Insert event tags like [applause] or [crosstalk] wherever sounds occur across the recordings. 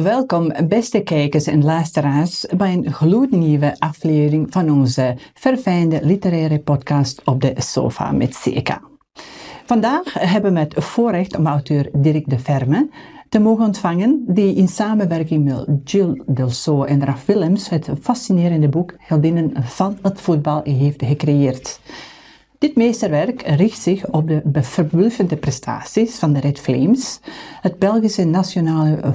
Welkom, beste kijkers en luisteraars, bij een gloednieuwe aflevering van onze verfijnde literaire podcast op de sofa met CK. Vandaag hebben we het voorrecht om auteur Dirk de Verme te mogen ontvangen, die in samenwerking met Jill Delso en Raf Willems het fascinerende boek Heldinnen van het voetbal heeft gecreëerd. Dit meesterwerk richt zich op de verbluffende prestaties van de Red Flames, het Belgische nationale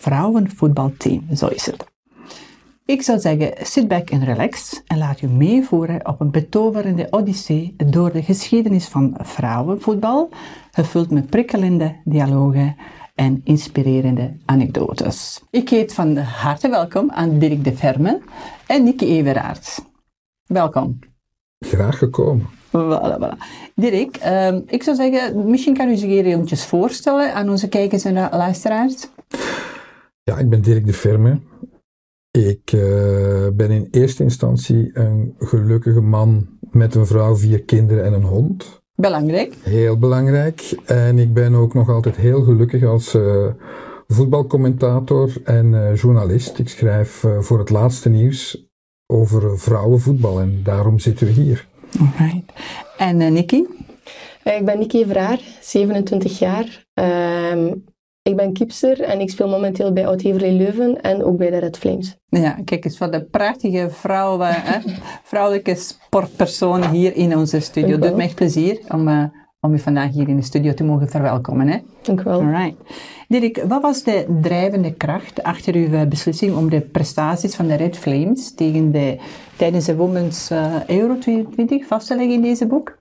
vrouwenvoetbalteam, zo is het. Ik zou zeggen, sit back en relax en laat u meevoeren op een betoverende odyssee door de geschiedenis van vrouwenvoetbal, gevuld met prikkelende dialogen en inspirerende anekdotes. Ik heet van harte welkom aan Dirk de Verme en Nicky Everaerts. Welkom. Graag gekomen. Voilà, voilà. Dirk, uh, ik zou zeggen, misschien kan u zich hier eventjes voorstellen aan onze kijkers en luisteraars. Ja, ik ben Dirk de Verme. Ik uh, ben in eerste instantie een gelukkige man met een vrouw, vier kinderen en een hond. Belangrijk. Heel belangrijk. En ik ben ook nog altijd heel gelukkig als uh, voetbalcommentator en uh, journalist. Ik schrijf voor het laatste nieuws over vrouwenvoetbal en daarom zitten we hier. Alright. En uh, Nikki? ik ben Nikki Vraar, 27 jaar. Uh, ik ben kipster en ik speel momenteel bij Oud-Heverlee Leuven en ook bij de Red Flames. Ja, kijk eens wat de prachtige vrouwen, hè? vrouwelijke sportpersonen hier in onze studio. Het doet me echt plezier om, uh, om u vandaag hier in de studio te mogen verwelkomen. Hè? Dank u wel. Alright. Dirk, wat was de drijvende kracht achter uw beslissing om de prestaties van de Red Flames tegen de, tijdens de Women's uh, Euro 2020 vast te leggen in deze boek?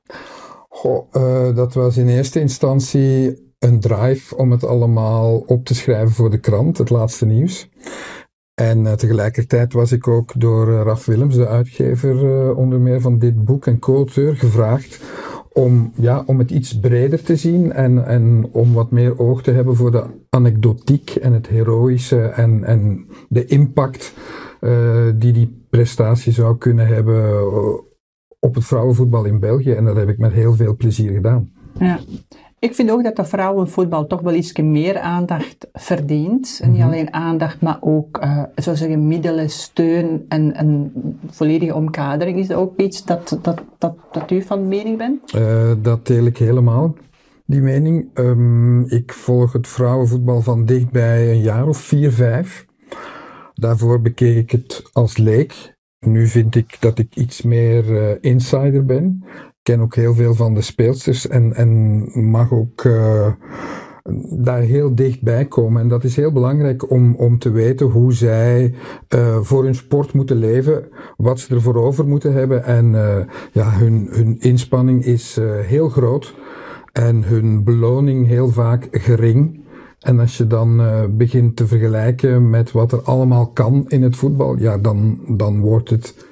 Goh, uh, dat was in eerste instantie een drive om het allemaal op te schrijven voor de krant, het laatste nieuws. En uh, tegelijkertijd was ik ook door uh, Raf Willems, de uitgever uh, onder meer van dit boek en co-auteur, gevraagd om, ja, om het iets breder te zien en, en om wat meer oog te hebben voor de anekdotiek en het heroïsche en, en de impact die die prestatie zou kunnen hebben op het vrouwenvoetbal in België. En dat heb ik met heel veel plezier gedaan. Ja. Ik vind ook dat de vrouwenvoetbal toch wel iets meer aandacht verdient. En niet alleen aandacht, maar ook, uh, zo zeggen, middelen, steun en een volledige omkadering. Is dat ook iets dat, dat, dat, dat u van mening bent? Uh, dat deel ik helemaal, die mening. Um, ik volg het vrouwenvoetbal van dichtbij een jaar of vier, vijf. Daarvoor bekeek ik het als leek. Nu vind ik dat ik iets meer uh, insider ben ken ook heel veel van de speelsters en, en mag ook uh, daar heel dichtbij komen. En dat is heel belangrijk om, om te weten hoe zij uh, voor hun sport moeten leven, wat ze ervoor over moeten hebben. En uh, ja, hun, hun inspanning is heel groot en hun beloning heel vaak gering. En als je dan begint te vergelijken met wat er allemaal kan in het voetbal, ja, dan, dan wordt het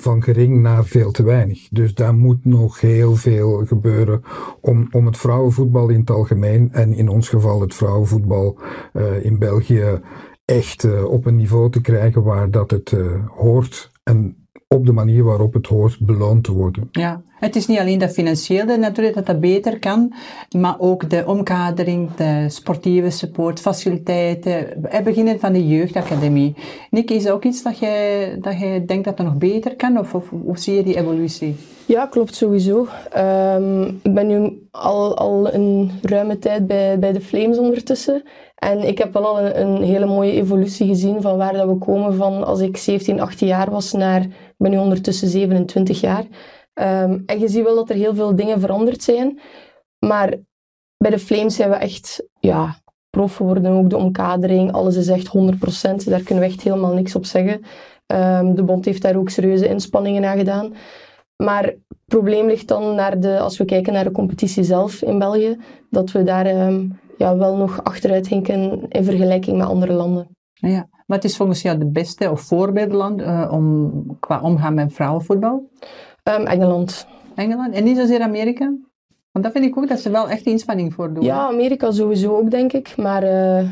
van gering naar veel te weinig. Dus daar moet nog heel veel gebeuren om, om het vrouwenvoetbal in het algemeen en in ons geval het vrouwenvoetbal uh, in België echt uh, op een niveau te krijgen waar dat het uh, hoort en op de manier waarop het hoort beloond te worden. Ja, het is niet alleen dat financiële natuurlijk dat dat beter kan, maar ook de omkadering, de sportieve support, faciliteiten, beginnen van de jeugdacademie. Nick, is dat ook iets dat jij, dat jij denkt dat dat nog beter kan, of, of hoe zie je die evolutie? Ja, klopt sowieso. Um, ik ben nu al, al een ruime tijd bij, bij de Flames ondertussen. En ik heb wel al een, een, hele mooie evolutie gezien van waar dat we komen van als ik 17, 18 jaar was naar, ik ben nu ondertussen 27 jaar. Um, en je ziet wel dat er heel veel dingen veranderd zijn. Maar bij de Flames zijn we echt, ja, prof geworden. Ook de omkadering, alles is echt 100%. Daar kunnen we echt helemaal niks op zeggen. Um, de bond heeft daar ook serieuze inspanningen aan gedaan. Maar het probleem ligt dan naar de, als we kijken naar de competitie zelf in België, dat we daar um, ja, wel nog achteruit hinken in vergelijking met andere landen. Ja, wat is volgens jou de beste of voorbeeldland uh, om, qua omgaan met vrouwenvoetbal? Um, Engeland. Engeland? En niet zozeer Amerika? Want dat vind ik ook dat ze wel echt inspanning voor doen. Ja, Amerika sowieso ook, denk ik. Maar uh,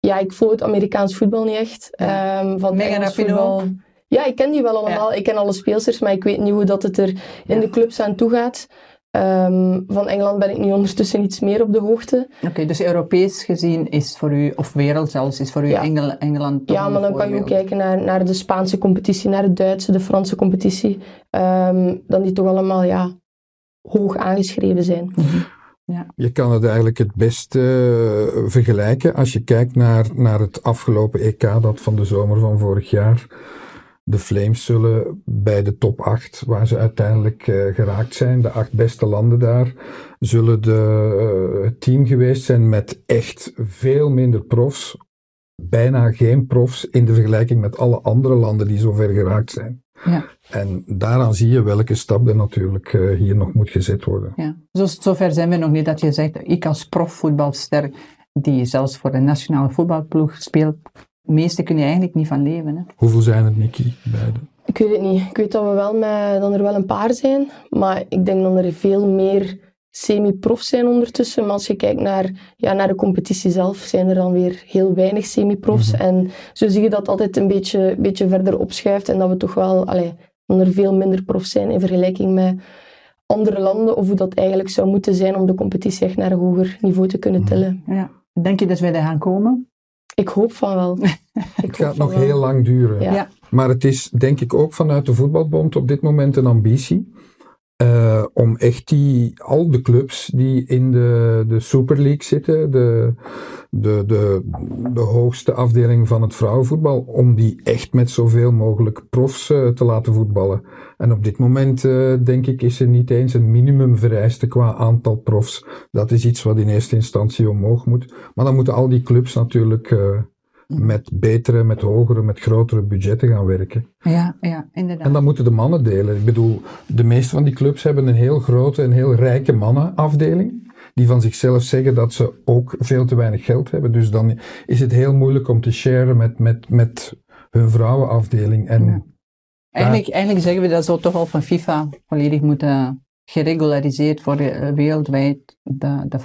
ja, ik volg het Amerikaans voetbal niet echt. Ja. Um, van Megan Rapinoe. Ja, ik ken die wel allemaal. Ja. Ik ken alle speelsters, maar ik weet niet hoe dat het er in ja. de clubs aan toe gaat. Ehm, van Engeland ben ik nu ondertussen iets meer op de hoogte. Oké, dus Europees gezien is voor u, of wereld zelfs, is voor u Ja. Engel- Engeland toch Ja, maar dan kan je ook kijken naar, naar de Spaanse competitie, naar de Duitse, de Franse competitie. Ehm, dan die toch allemaal ja, hoog aangeschreven zijn. Je kan het eigenlijk het beste eh, vergelijken als je kijkt naar, naar het afgelopen EK, dat van de zomer van vorig jaar. De Flames zullen bij de top 8, waar ze uiteindelijk eh, geraakt zijn, de acht beste landen daar, zullen de, eh, het team geweest zijn met echt veel minder profs. Bijna geen profs in de vergelijking met alle andere landen die zover geraakt zijn. Ja. En daaraan zie je welke stap er natuurlijk eh, hier nog moet gezet worden. Ja. Zo, zover zijn we nog niet dat je zegt, ik als profvoetbalster, die zelfs voor de nationale voetbalploeg speelt, de meeste kunnen eigenlijk niet van leven. Hè? Hoeveel zijn het, Nicky? Beide? Ik weet het niet. Ik weet dat, we wel met, dat er wel een paar zijn, maar ik denk dat er veel meer semi-profs zijn ondertussen. Maar als je kijkt naar, ja, naar de competitie zelf, zijn er dan weer heel weinig semi-profs. En zo zie je dat altijd een beetje, beetje verder opschuift en dat we toch wel, allee, dat er veel minder profs zijn in vergelijking met andere landen, of hoe dat eigenlijk zou moeten zijn om de competitie echt naar een hoger niveau te kunnen tillen. Ja. Denk je dat wij daar gaan komen? Ik hoop van wel. [laughs] Ik Het gaat nog heel lang duren. Ja. Maar het is denk ik ook vanuit de voetbalbond op dit moment een ambitie. Eh, om echt die, al de clubs die in de, de Super League zitten, de, de, de, de hoogste afdeling van het vrouwenvoetbal, om die echt met zoveel mogelijk profs eh, te laten voetballen. En op dit moment, eh, denk ik, is er niet eens een minimum vereiste qua aantal profs. Dat is iets wat in eerste instantie omhoog moet. Maar dan moeten al die clubs natuurlijk met betere, met hogere, met grotere budgetten gaan werken. Ja, ja inderdaad. En dan moeten de mannen delen. Ik bedoel, de meeste van die clubs hebben een heel grote en heel rijke mannenafdeling. Die van zichzelf zeggen dat ze ook veel te weinig geld hebben. Dus dan is het heel moeilijk om te sharen met, met, met hun vrouwenafdeling. En Ja. Eigenlijk, eigenlijk zeggen we dat zo toch al van FIFA volledig moeten geregulariseerd worden eh, wereldwijd, de, de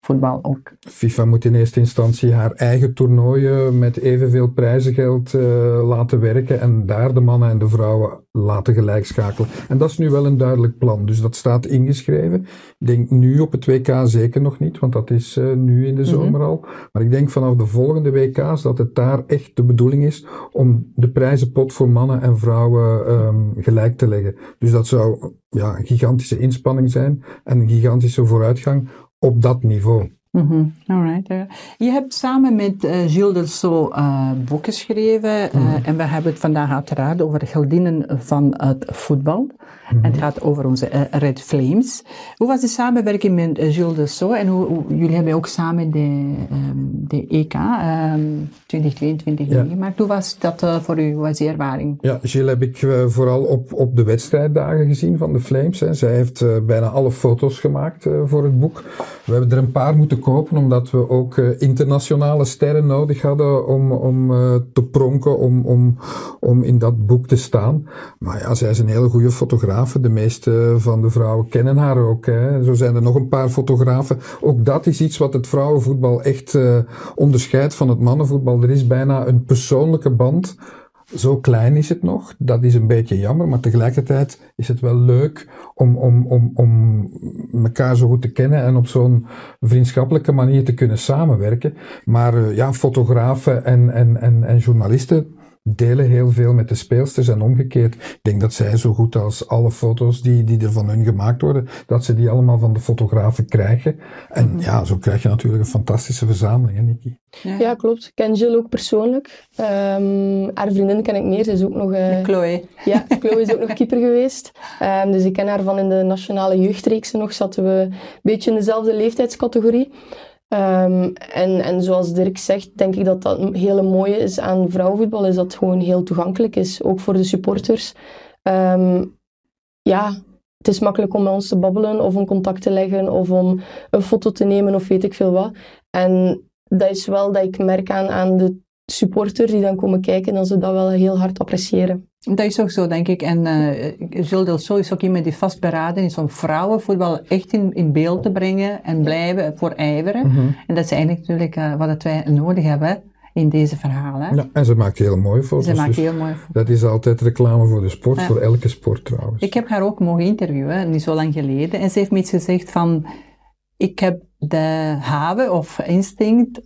vrouwenvoetbal ook. FIFA moet in eerste instantie haar eigen toernooien met evenveel prijzengeld eh, laten werken en daar de mannen en de vrouwen laten gelijkschakelen. En dat is nu wel een duidelijk plan, dus dat staat ingeschreven. Ik denk nu op het WK zeker nog niet, want dat is eh, nu in de zomer al. Maar ik denk vanaf de volgende WK's dat het daar echt de bedoeling is om de prijzenpot voor mannen en vrouwen ehm, gelijk te leggen. Dus dat zou ja, een gigantische inspanning zijn en een gigantische vooruitgang op niveau. Mhm, Alright. eh. Je hebt samen met eh, Gilles Delceau eh boeken geschreven eh, en we hebben het vandaag uiteraard over de geldinnen van het voetbal. En het gaat over onze Red Flames. Hoe was de samenwerking met Gilles Delceau en hoe, hoe- jullie hebben ook samen de, ehm, de EK ehm 2022 Ja. meegemaakt. Hoe was dat voor u? Hoe was die ervaring? Ja, Gilles heb ik vooral op, op de wedstrijddagen gezien van de Flames. Hè. Zij heeft bijna alle foto's gemaakt voor het boek. We hebben er een paar moeten kopen, omdat we ook eh, internationale sterren nodig hadden om, om eh, te pronken, om, om, om in dat boek te staan. Maar ja, zij is een hele goede fotografe. De meeste van de vrouwen kennen haar ook. Hè. Zo zijn er nog een paar fotografen. Ook dat is iets wat het vrouwenvoetbal echt eh, onderscheidt van het mannenvoetbal. Er is bijna een persoonlijke band. Zo klein is het nog. Dat is een beetje jammer, maar tegelijkertijd is het wel leuk om, om, om, om elkaar zo goed te kennen en op zo'n vriendschappelijke manier te kunnen samenwerken. Maar eh, ja, fotografen en, en, en, en journalisten delen heel veel met de speelsters en omgekeerd. Ik denk dat zij zo goed als alle foto's die, die er van hun gemaakt worden, dat ze die allemaal van de fotografen krijgen. En ja, zo krijg je natuurlijk een fantastische verzameling, hè, Nicky? Ja, klopt. Ik ken Jill ook persoonlijk. Ehm, haar vriendin ken ik meer. Ze is ook nog... eh, Chloe. Ja, Chloe is ook nog keeper geweest. Ehm, dus ik ken haar van in de nationale jeugdreeksen nog. Zaten we een beetje in dezelfde leeftijdscategorie. Ehm, en, en zoals Dirk zegt, denk ik dat dat een hele mooie is aan vrouwenvoetbal. Is dat het gewoon heel toegankelijk is. Ook voor de supporters. Ehm, ja, het is makkelijk om met ons te babbelen of om contact te leggen of om een foto te nemen of weet ik veel wat. En dat is wel dat ik merk aan, aan de supporters die dan komen kijken, dat ze dat wel heel hard appreciëren. Dat is ook zo, denk ik. En eh Gilles Delceau is ook iemand die vastberaden is om vrouwenvoetbal echt in, in beeld te brengen en blijven voor ijveren. En dat is eigenlijk natuurlijk eh, wat wij nodig hebben. in deze verhalen. Ja, en ze maakt heel mooie foto's. Ze maakt dus heel mooi. Dat is altijd reclame voor de sport, Ja. voor elke sport trouwens. Ik heb haar ook mogen interviewen, niet zo lang geleden. En ze heeft me iets gezegd van, ik heb de have of instinct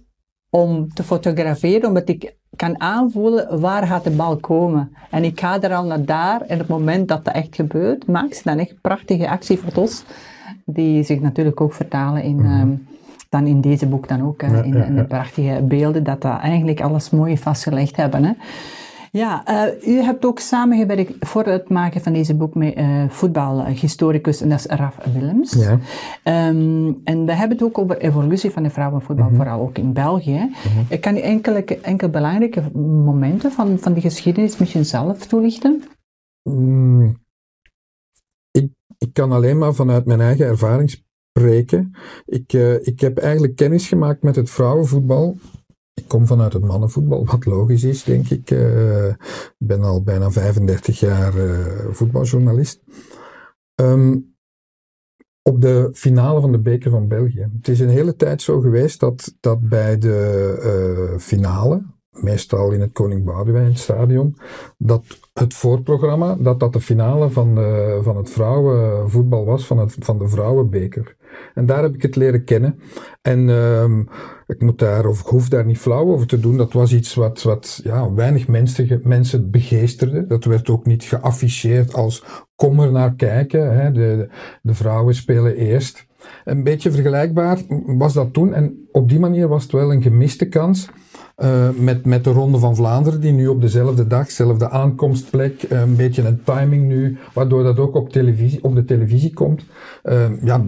om te fotograferen, omdat ik kan aanvoelen waar gaat de bal komen. En ik ga er al naar daar en op het moment dat dat echt gebeurt, maakt ze dan echt prachtige actiefoto's, die zich natuurlijk ook vertalen in... ehm, dan in deze boek dan ook, Ja, in, ja, in de prachtige beelden, dat dat eigenlijk alles mooi vastgelegd hebben. Hè. Ja, eh, u hebt ook samengewerkt voor het maken van deze boek met eh voetbalhistoricus, en dat is Raf Willems. Ja. Ehm, en we hebben het ook over evolutie van de vrouwenvoetbal, Mhm. vooral ook in België. Ik Kan u enkele, enkele belangrijke momenten van, van de geschiedenis misschien zelf toelichten? Mm, ik, ik kan alleen maar vanuit mijn eigen ervaring spreken. Ik, eh, ik heb eigenlijk kennis gemaakt met het vrouwenvoetbal. Ik kom vanuit het mannenvoetbal, wat logisch is, denk ik. Eh, Ik ben al bijna 35 jaar eh, voetbaljournalist. Ehm, op de finale van de Beker van België. Het is een hele tijd zo geweest dat, dat bij de eh, finale, meestal in het Koning Boudewijn stadion, dat het voorprogramma, dat dat de finale van, van het vrouwenvoetbal was, van, het, van de vrouwenbeker. En daar heb ik het leren kennen. En ehm, ik moet daar, of ik hoef daar niet flauw over te doen. Dat was iets wat, wat ja, weinig mensen, mensen begeesterde. Dat werd ook niet geafficheerd als kom er naar kijken. Hè. De, de vrouwen spelen eerst. Een beetje vergelijkbaar was dat toen. En op die manier was het wel een gemiste kans. Eh, met, met de Ronde van Vlaanderen, die nu op dezelfde dag, dezelfde aankomstplek, eh, een beetje een timing nu, waardoor dat ook op, televisie, op de televisie komt. Eh, ja,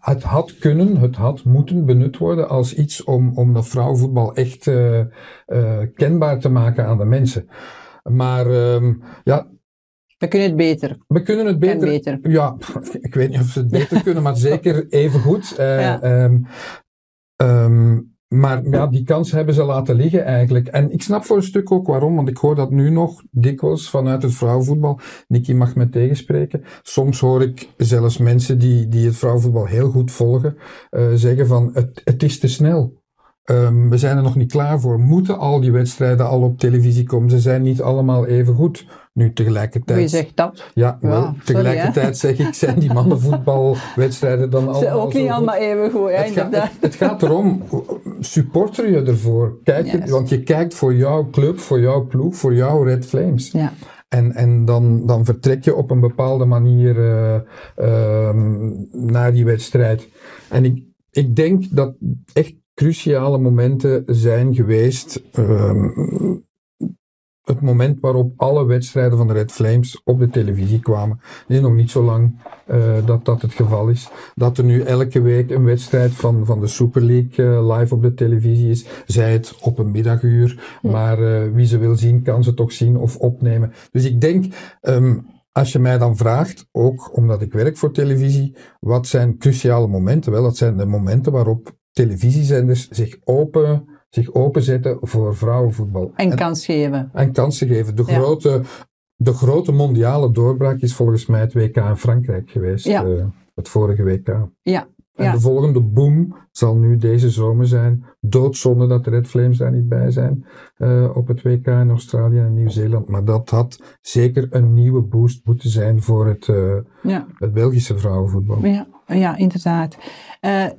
het had kunnen, het had moeten benut worden als iets om, om dat vrouwenvoetbal echt kenbaar te maken aan de mensen. Maar ehm, ja, We kunnen het beter. we kunnen het beter. beter. Ja, ik weet niet of ze het beter [laughs] kunnen, maar zeker even goed. Ja. ehm, ehm, maar ja, die kans hebben ze laten liggen eigenlijk. En ik snap voor een stuk ook waarom, want ik hoor dat nu nog dikwijls vanuit het vrouwenvoetbal. Nicky mag me tegenspreken. Soms hoor ik zelfs mensen die, die het vrouwenvoetbal heel goed volgen, eh, zeggen van het, het is te snel. Ehm, we zijn er nog niet klaar voor. Moeten al die wedstrijden al op televisie komen? Ze zijn niet allemaal even goed. Nu tegelijkertijd. Wie zegt dat? Ja, Ja, wel, sorry, tegelijkertijd zeg ik, zijn die mannenvoetbalwedstrijden dan Ze allemaal ook zo niet allemaal even goed, ja, Het gaat, inderdaad. het, het gaat erom, supporter je ervoor? Kijk. Want je kijkt voor jouw club, voor jouw ploeg, voor jouw Red Flames. Ja. En, en dan, dan vertrek je op een bepaalde manier ehm, naar die wedstrijd. En ik, ik denk dat echt cruciale momenten zijn geweest. ehm, het moment waarop alle wedstrijden van de Red Flames op de televisie kwamen. Het is nog niet zo lang eh, dat dat het geval is. Dat er nu elke week een wedstrijd van, van de Super League eh, live op de televisie is. Zij het op een middaguur. Maar eh, wie ze wil zien, kan ze toch zien of opnemen. Dus ik denk, ehm, als je mij dan vraagt, ook omdat ik werk voor televisie, wat zijn cruciale momenten? Wel, dat zijn de momenten waarop televisiezenders zich open, zich openzetten voor vrouwenvoetbal. En kans geven. en kansen geven. De Ja. grote, de grote mondiale doorbraak is volgens mij het WK in Frankrijk geweest. Ja. eh, het vorige WK. Ja. En Ja. de volgende boom zal nu deze zomer zijn. Doodzonde dat de Red Flames daar niet bij zijn eh, op het WK in Australië en Nieuw-Zeeland. Maar dat had zeker een nieuwe boost moeten zijn voor het, Ja. het Belgische vrouwenvoetbal. Ja, ja inderdaad.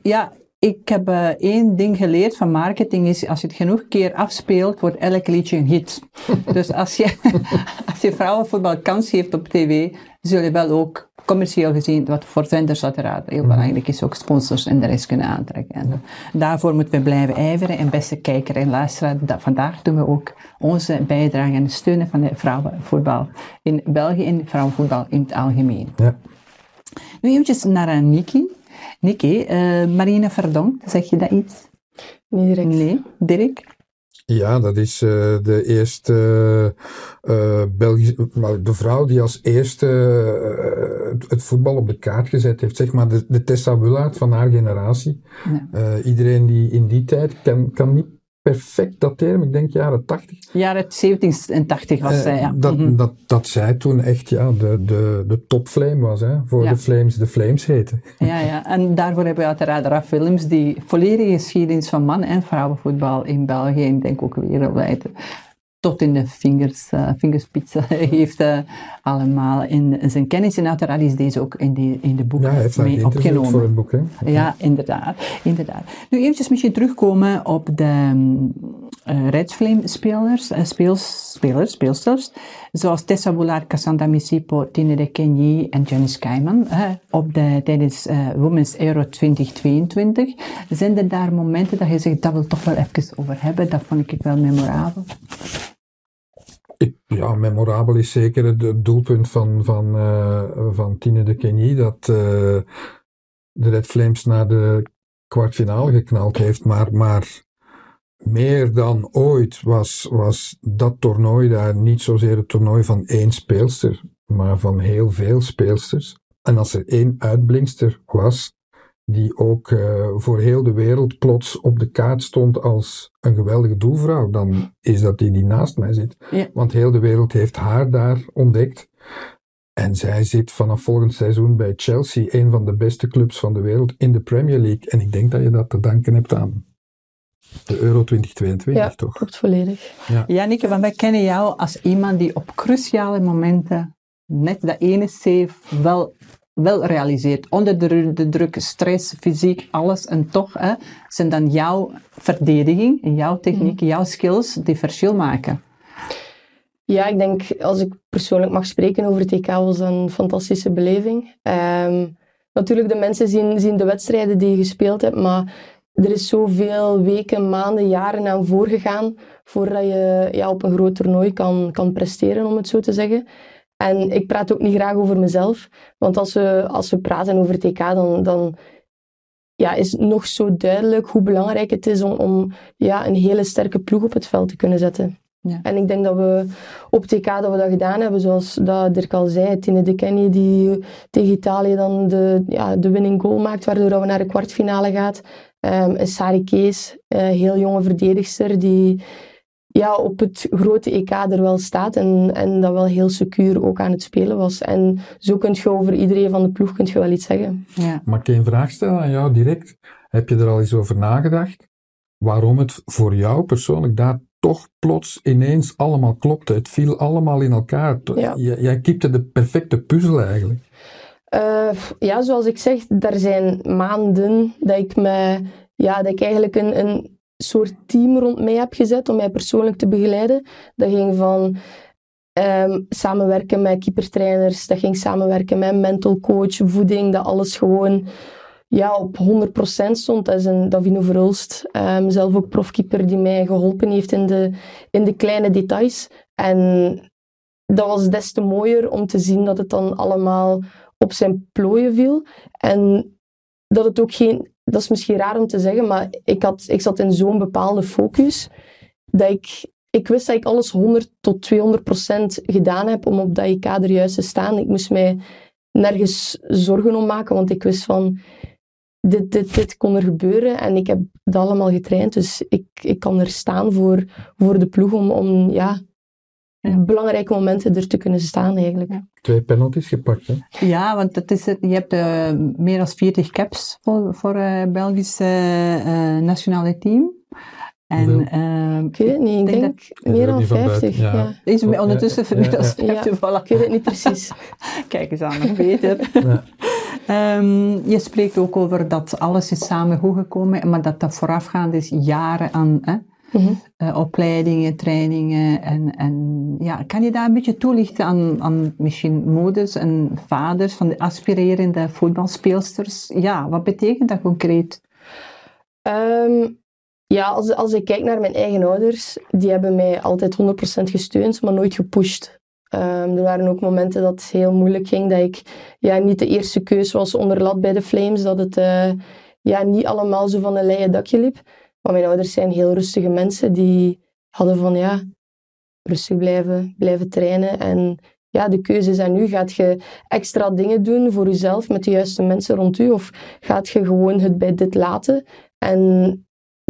Ja, ik heb eh, één ding geleerd van marketing is, als je het genoeg keer afspeelt, wordt elk liedje een hit. [laughs] dus als je, [laughs] als je vrouwenvoetbal kans geeft op tv, zul je wel ook commercieel gezien, wat voor zenders uiteraard heel belangrijk is, ook sponsors en de rest kunnen aantrekken. En daarvoor moeten we blijven ijveren. En beste kijker en luisteraar, da- vandaag doen we ook onze bijdrage en steunen van de vrouwenvoetbal in België en vrouwenvoetbal in het algemeen. Ja. Nu eventjes naar uh, Nikki. Nikki, eh, Marine Verdonk, zeg je dat iets? Niet direct. Nee, Dirk? Ja, dat is eh, de eerste eh, eh, Belgische, de vrouw die als eerste het, het voetbal op de kaart gezet heeft. Zeg maar de, de Tessa Willaert van haar generatie. Ja. Eh, iedereen die in die tijd kan, kan niet perfect dateren, ik denk jaren 80. Jaren 70 en 80 was Eh, zij, ja. dat, Mhm. dat, dat zij toen echt ja, de, de, de topflame was, hè, voor Ja. de Flames de Flames heten. [laughs] Ja, ja, en daarvoor hebben we uiteraard Raf Willems, die volledige geschiedenis van man- en vrouwenvoetbal in België en ik denk ook wereldwijd tot in de vingers, eh, vingerspitsen [laughs] heeft eh, allemaal in zijn kennis. En uiteraard is deze ook in, die, in de boek Ja, heeft mee opgenomen. voor het boek. Hè. Ja, inderdaad, inderdaad. Nu eventjes misschien terugkomen op de uh, Red Flame spelers, uh, speels, spelers, speelsters, zoals Tessa Boulard, Cassandra Misipo, Tine de Kenyi en Janice Keiman, uh, op de, tijdens uh, Women's Euro 2022. Zijn er daar momenten dat je zegt, dat wil toch wel even over hebben, dat vond ik wel memorabel? Ja, memorabel is zeker het, doelpunt van, van, uh, van Tine de Kenny, dat uh, de Red Flames naar de kwartfinale geknald heeft. Maar, maar meer dan ooit was, was dat toernooi daar niet zozeer het toernooi van één speelster, maar van heel veel speelsters. En als er één uitblinkster was, die ook uh, voor heel de wereld plots op de kaart stond als een geweldige doelvrouw, dan is dat die die naast mij zit. Ja. Want heel de wereld heeft haar daar ontdekt. En zij zit vanaf volgend seizoen bij Chelsea, een van de beste clubs van de wereld, in de Premier League. En ik denk dat je dat te danken hebt aan de Euro 2022, ja, toch? klopt volledig. Ja, Janneke, want wij kennen jou als iemand die op cruciale momenten net dat ene save wel wel realiseert. Onder de, de, druk, stress, fysiek, alles. En toch hè, zijn dan jouw verdediging, en jouw techniek, mm. jouw skills die verschil maken. Ja, ik denk, als ik persoonlijk mag spreken over het EK, was een fantastische beleving. Um, natuurlijk, de mensen zien, zien de wedstrijden die je gespeeld hebt, maar er is zoveel weken, maanden, jaren aan voorgegaan voordat je ja, op een groot toernooi kan, kan presteren, om het zo te zeggen. En ik praat ook niet graag over mezelf, want als we, als we praten over EK, dan, dan ja, is het nog zo duidelijk hoe belangrijk het is om, om ja, een hele sterke ploeg op het veld te kunnen zetten. Ja. En ik denk dat we op EK dat we dat gedaan hebben, zoals dat Dirk al zei, Tine de Kenny die tegen Italië dan de, ja, de winning goal maakt, waardoor we naar de kwartfinale gaat. Um, en Sari Kees, een heel jonge verdedigster, die ja, op het grote EK er wel staat en, en dat wel heel secuur ook aan het spelen was. En zo kun je over iedereen van de ploeg kun je wel iets zeggen. Ja. Mag ik een vraag stellen aan jou direct? Heb je er al eens over nagedacht? Waarom het voor jou persoonlijk daar toch plots ineens allemaal klopte? Het viel allemaal in elkaar. Ja. Jij kiepte de perfecte puzzel eigenlijk. Uh, ja, zoals ik zeg, er zijn maanden dat ik, me, ja, dat ik eigenlijk een, een soort team rond mij heb gezet om mij persoonlijk te begeleiden. Dat ging van um, samenwerken met keepertrainers, dat ging samenwerken met mental coach, voeding, dat alles gewoon ja, op 100% stond. Dat is een Davino Verhulst, um, zelf ook profkeeper, die mij geholpen heeft in de, in de kleine details. En dat was des te mooier om te zien dat het dan allemaal op zijn plooien viel. En dat het ook geen dat is misschien raar om te zeggen, maar ik, had, ik zat in zo'n bepaalde focus dat ik, ik wist dat ik alles 100 tot 200 procent gedaan heb om op dat EK er juist te staan. Ik moest mij nergens zorgen om maken, want ik wist van dit, dit, dit kon er gebeuren en ik heb dat allemaal getraind. Dus ik, ik kan er staan voor, voor de ploeg om, om ja, ja. belangrijke momenten er te kunnen staan eigenlijk. Ja. Twee penalties gepakt, hè? Ja, want het is, je hebt uh, meer dan 40 caps voor, voor het uh, Belgische uh, nationale team. En, ik weet het niet, ik denk, denk dat meer dan 50. Ja. Ja. Is ondertussen ja, meer dan 50, voilà. Ik weet het niet precies. [laughs] Kijk eens aan, nog beter. um, je spreekt ook over dat alles is samen goed gekomen, maar dat dat voorafgaand is jaren aan... Hè? Mm-hmm. Uh, opleidingen, trainingen. En, en ja, kan je daar een beetje toelichten aan, aan misschien moeders en vaders van de aspirerende voetbalspeelsters? Ja, wat betekent dat concreet? Um, ja, als, als ik kijk naar mijn eigen ouders, die hebben mij altijd 100% gesteund, maar nooit gepusht. Um, er waren ook momenten dat het heel moeilijk ging, dat ik ja, niet de eerste keus was onder lat bij de Flames, dat het uh, ja, niet allemaal zo van een leien dakje liep. Mijn ouders zijn heel rustige mensen die hadden van ja, rustig blijven, blijven trainen. En ja, de keuze is aan u. Gaat je extra dingen doen voor jezelf met de juiste mensen rond u? Of gaat je gewoon het bij dit laten? En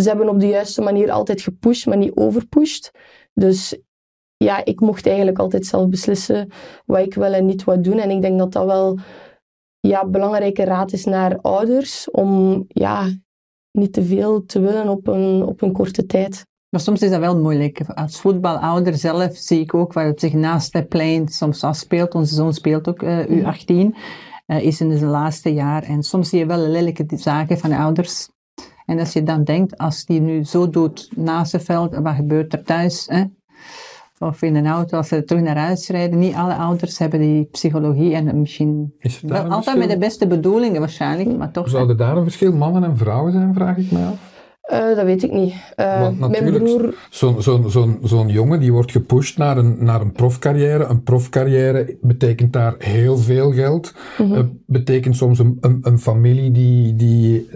ze hebben op de juiste manier altijd gepusht, maar niet overpusht. Dus ja, ik mocht eigenlijk altijd zelf beslissen wat ik wil en niet wat doen. En ik denk dat dat wel ja, belangrijke raad is naar ouders om ja, niet te veel te willen op een, op een korte tijd. Maar soms is dat wel moeilijk. Als voetbalouder zelf zie ik ook waar het zich naast het plein soms afspeelt. Onze zoon speelt ook uh, U18, uh, is in zijn laatste jaar. En soms zie je wel lelijke zaken van de ouders. En als je dan denkt, als die nu zo doet naast het veld, wat gebeurt er thuis? Hè? Of in een auto, als ze terug naar huis rijden. Niet alle ouders hebben die psychologie en misschien wel altijd met de beste bedoelingen waarschijnlijk, maar toch. Zouden daar een verschil mannen en vrouwen zijn, vraag ik mij af? Uh, dat weet ik niet. Uh, mijn broer... Zo'n zo, zo, zo'n jongen die wordt gepusht naar een, naar een profcarrière. Een profcarrière betekent daar heel veel geld. Mm -hmm. betekent soms een, een, een, familie die, die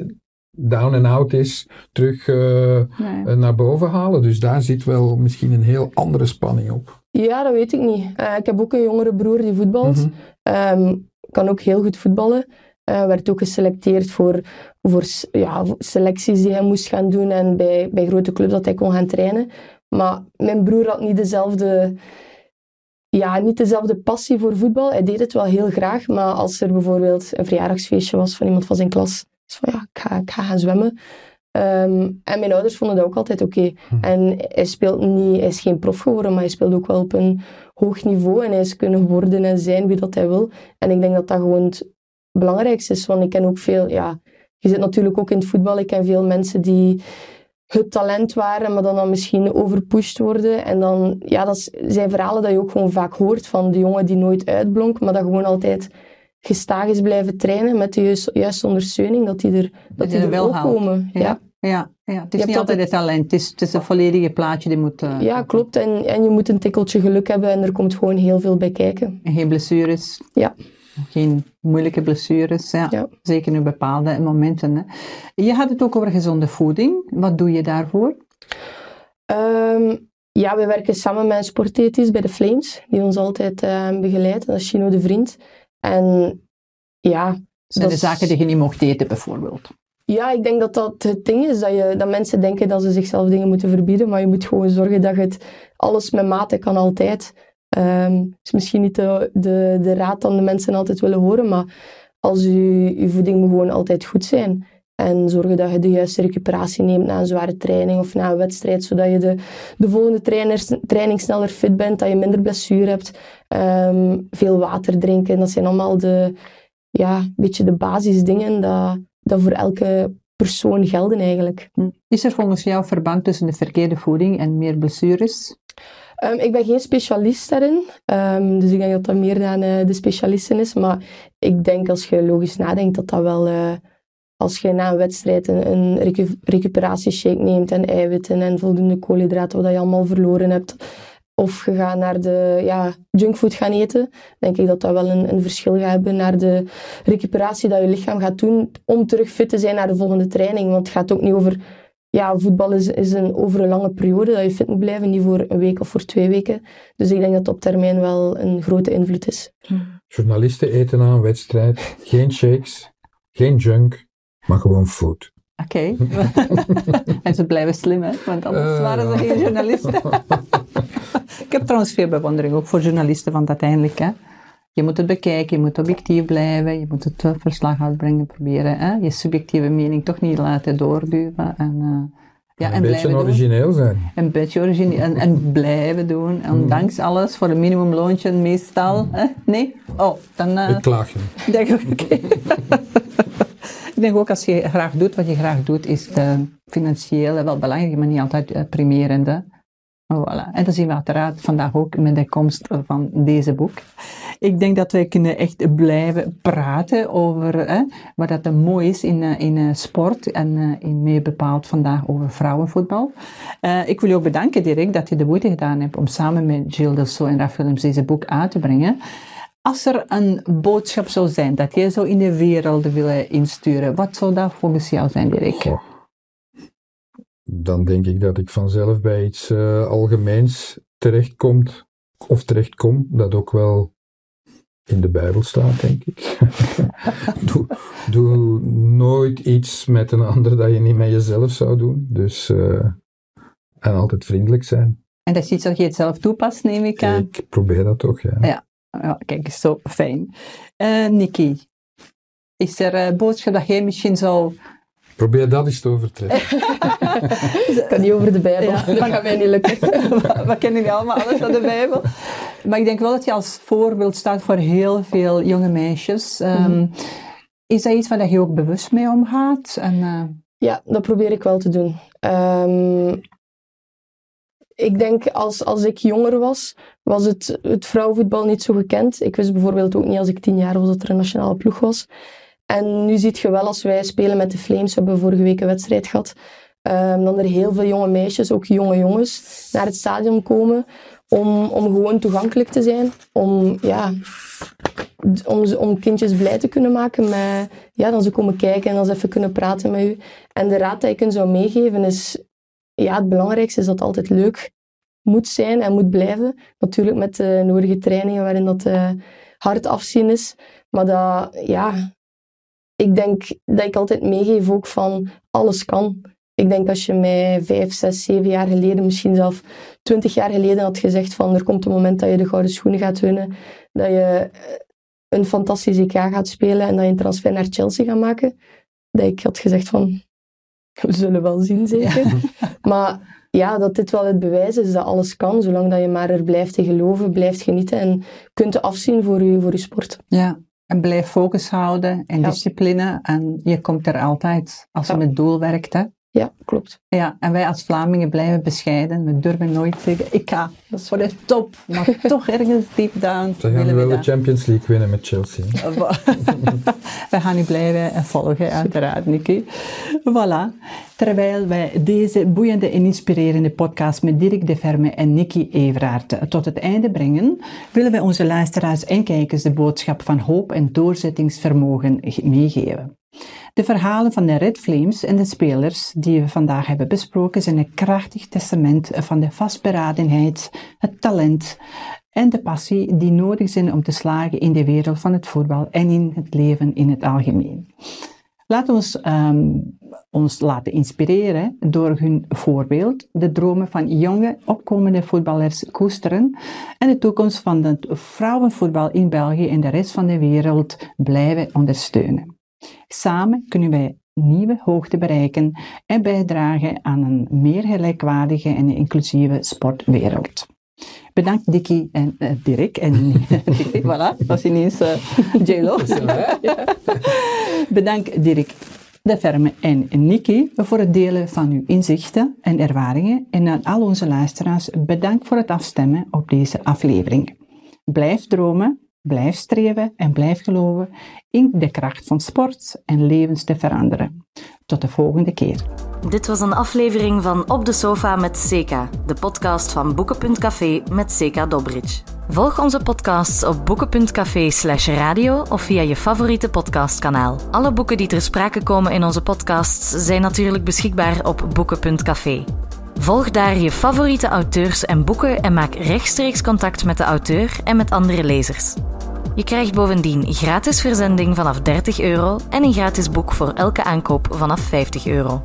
down and out is, terug uh, nee. naar boven halen. Dus daar zit wel misschien een heel andere spanning op. Ja, dat weet ik niet. ik heb ook een jongere broer die voetbalt. Mm -hmm. um, kan ook heel goed voetballen. Uh, werd ook geselecteerd voor, voor ja, selecties die hij moest gaan doen en bij, bij grote clubs dat hij kon gaan trainen. Maar mijn broer had niet dezelfde, ja, niet dezelfde passie voor voetbal. Hij deed het wel heel graag, maar als er bijvoorbeeld een verjaardagsfeestje was van iemand van zijn klas, van ja, ik ga, ik ga gaan zwemmen. Um, en mijn ouders vonden dat ook altijd oké. Okay. Hm. En hij speelt niet, hij is geen prof geworden, maar hij speelt ook wel op een hoog niveau en hij is kunnen worden en zijn wie dat hij wil. En ik denk dat dat gewoon belangrijkste is. Want ik ken ook veel, ja, je zit natuurlijk ook in het voetbal. Ik ken veel mensen die het talent waren, maar dan, dan misschien overpusht worden. En dan, ja, dat zijn verhalen dat je ook gewoon vaak hoort van de jongen die nooit uitblonk, maar dat gewoon altijd gestaag is blijven trainen met de juiste, ondersteuning, dat die er, dat die er wel komen. Ja. ja. Ja, het is niet altijd het talent, het is, het is een volledige plaatje die moet... Uh, ja, klopt. En, en je moet een tikkeltje geluk hebben en er komt gewoon heel veel bij kijken. En geen blessures. Ja geen moeilijke blessures. Ja, Zeker in bepaalde momenten. Hè. Je had het ook over gezonde voeding. Wat doe je daarvoor? Um, ja, we werken samen met een sportethisch bij de Flames, die ons altijd uh, begeleidt. Dat is Chino de Vriend. En ja... Zijn de zaken die je niet mocht eten, bijvoorbeeld? Ja, ik denk dat dat het ding is, dat, je, dat mensen denken dat ze zichzelf dingen moeten verbieden, maar je moet gewoon zorgen dat je het alles met mate kan altijd. Um, is misschien niet de, de, de raad dan de mensen altijd willen horen, maar als je, je voeding moet gewoon altijd goed zijn. En zorgen dat je de juiste recuperatie neemt na een zware training of na een wedstrijd, zodat je de, de volgende trainers, training sneller fit bent, dat je minder blessure hebt. Um, veel water drinken, dat zijn allemaal de, ja, beetje de basisdingen dat, dat voor elke persoon gelden eigenlijk. Hm. Is er volgens jou verband tussen de verkeerde voeding en meer blessures? Um, ik ben geen specialist daarin, um, dus ik denk dat dat meer dan uh, de specialisten is. Maar ik denk als je logisch nadenkt dat dat wel, uh, als je na een wedstrijd een, een recu recuperatieshake neemt en eiwitten en voldoende koolhydraten, wat je allemaal verloren hebt, of je gaat naar de ja, junkfood gaan eten, denk ik dat dat wel een, een verschil gaat hebben naar de recuperatie dat je lichaam gaat doen om terug fit te zijn naar de volgende training. Want het gaat ook niet over ja, voetbal is, is een, over een lange periode dat je fit moet blijven, niet voor een week of voor twee weken. Dus ik denk dat het op termijn wel een grote invloed is. Journalisten eten na een wedstrijd geen shakes, geen junk, maar gewoon food. Oké. [laughs] en ze blijven slim, hè? Want anders waren ze geen journalisten. [laughs] ik heb trouwens veel bewondering ook voor journalisten, want uiteindelijk, hè, je moet het bekijken, je moet objectief blijven, je moet het uh, verslag uitbrengen, proberen hè? je subjectieve mening toch niet laten doorduwen. En, uh, ja, en een beetje origineel doen. zijn. Een beetje origineel en, en blijven doen, mhm. ondanks alles, voor een minimumloontje meestal. Hè? Nee? Oh, dan... Uh, Ik klaag je. [laughs] Denk, okay. [laughs] Ik denk ook als je graag doet wat je graag doet, is de financiële wel belangrijk, maar niet altijd primerende. Voilà. En dat zien we uiteraard vandaag ook met de komst van deze boek. Ik denk dat wij kunnen echt blijven praten over wat dat mooi is in, eh, in eh, sport en uh, in meer bepaald vandaag over vrouwenvoetbal. Ik wil je ook bedanken, Dirk, dat je de moeite gedaan hebt om samen met Gilles Delso en Raphaël deze boek uit te brengen. Als er een boodschap zou zijn dat jij zo in de wereld wil insturen, wat zou dat volgens jou zijn, Dirk? Dan denk ik dat ik vanzelf bij iets uh, algemeens terechtkomt, of terechtkom, dat ook wel in de Bijbel staat, denk ik. [laughs] doe, doe nooit iets met een ander dat je niet met jezelf zou doen. Dus, uh, en altijd vriendelijk zijn. En dat is iets dat je het zelf toepast, neem ik aan? Ik probeer dat toch, ja. Ja, ja kijk, zo fijn. Uh, Nikki, is er een boodschap dat jij misschien zou Probeer dat eens te overtreffen. [laughs] Ik kan niet over de Bijbel. Ja. Dat gaat mij niet lukken. [laughs] We kennen niet allemaal alles van de Bijbel. Maar ik denk wel dat je als voorbeeld staat voor heel veel jonge meisjes. Um, Is dat iets waar je ook bewust mee omgaat? En, uh... Ja, dat probeer ik wel te doen. Um, ik denk als, als ik jonger was, was het, het vrouwenvoetbal niet zo gekend. Ik wist bijvoorbeeld ook niet als ik tien jaar was dat er een nationale ploeg was. En nu ziet je wel als wij spelen met de Flames, we hebben vorige week een wedstrijd gehad, um, dan er heel veel jonge meisjes, ook jonge jongens, naar het stadion komen om, om gewoon toegankelijk te zijn. Om, ja, om, om kindjes blij te kunnen maken met, ja, dan ze komen kijken en dan ze even kunnen praten met u. En de raad die ik hen zou meegeven is, ja, het belangrijkste is dat het altijd leuk moet zijn en moet blijven. Natuurlijk met de nodige trainingen waarin dat uh, hard afzien is. Maar dat, ja, ik denk dat ik altijd meegeef ook van alles kan. Ik denk als je mij vijf, zes, zeven jaar geleden, misschien zelf twintig jaar geleden had gezegd van er komt een moment dat je de gouden schoenen gaat winnen, dat je eh, een fantastisch EK gaat spelen en dat je een transfer naar Chelsea gaat maken, dat ik had gezegd van we zullen wel zien zeker. [laughs] Maar ja, dat dit wel het bewijs is dat alles kan, zolang dat je maar er blijft te geloven, blijft genieten en kunt afzien voor je, voor je sport. Ja, en blijf focus houden en discipline. En je komt er altijd als je met doel werkt. Hè? Ja, klopt. Ja, en wij als Vlamingen blijven bescheiden. We durven nooit zeggen, ik ga, dat is voor de top. Maar [laughs] toch ergens deep down Dan gaan we wel de Champions League winnen met Chelsea. [laughs] we gaan u blijven volgen, uiteraard, Nicky. Voilà. Terwijl wij deze boeiende en inspirerende podcast met Dirk de Verme en Nicky Everaert tot het einde brengen, willen wij onze luisteraars en kijkers de boodschap van hoop en doorzettingsvermogen meegeven. De verhalen van de Red Flames en de spelers die we vandaag hebben besproken zijn een krachtig testament van de vastberadenheid, het talent en de passie die nodig zijn om te slagen in de wereld van het voetbal en in het leven in het algemeen. Laat ons um, ons laten inspireren door hun voorbeeld, de dromen van jonge, opkomende voetballers koesteren en de toekomst van het vrouwenvoetbal in België en de rest van de wereld blijven ondersteunen. Samen kunnen wij nieuwe hoogte bereiken en bijdragen aan een meer gelijkwaardige en inclusieve sportwereld. Bedankt Dickie en uh, Dirk. En Dickie, [laughs] voilà, dat is ineens uh, J-Lo. Bedankt Dirk de Verme en Nikki voor het delen van uw inzichten en ervaringen. En aan al onze luisteraars bedankt voor het afstemmen op deze aflevering. Blijf dromen, Blijf streven en blijf geloven in de kracht van sport en levens te veranderen. Tot de volgende keer. Dit was een aflevering van Op de Sofa met Seka, de podcast van Boeken.café met Seka Dobridge. Volg onze podcasts op boeken.café slash radio of via je favoriete podcastkanaal. Alle boeken die ter sprake komen in onze podcasts zijn natuurlijk beschikbaar op boeken.café. Volg daar je favoriete auteurs en boeken en maak rechtstreeks contact met de auteur en met andere lezers. Je krijgt bovendien gratis verzending vanaf 30 euro en een gratis boek voor elke aankoop vanaf 50 euro.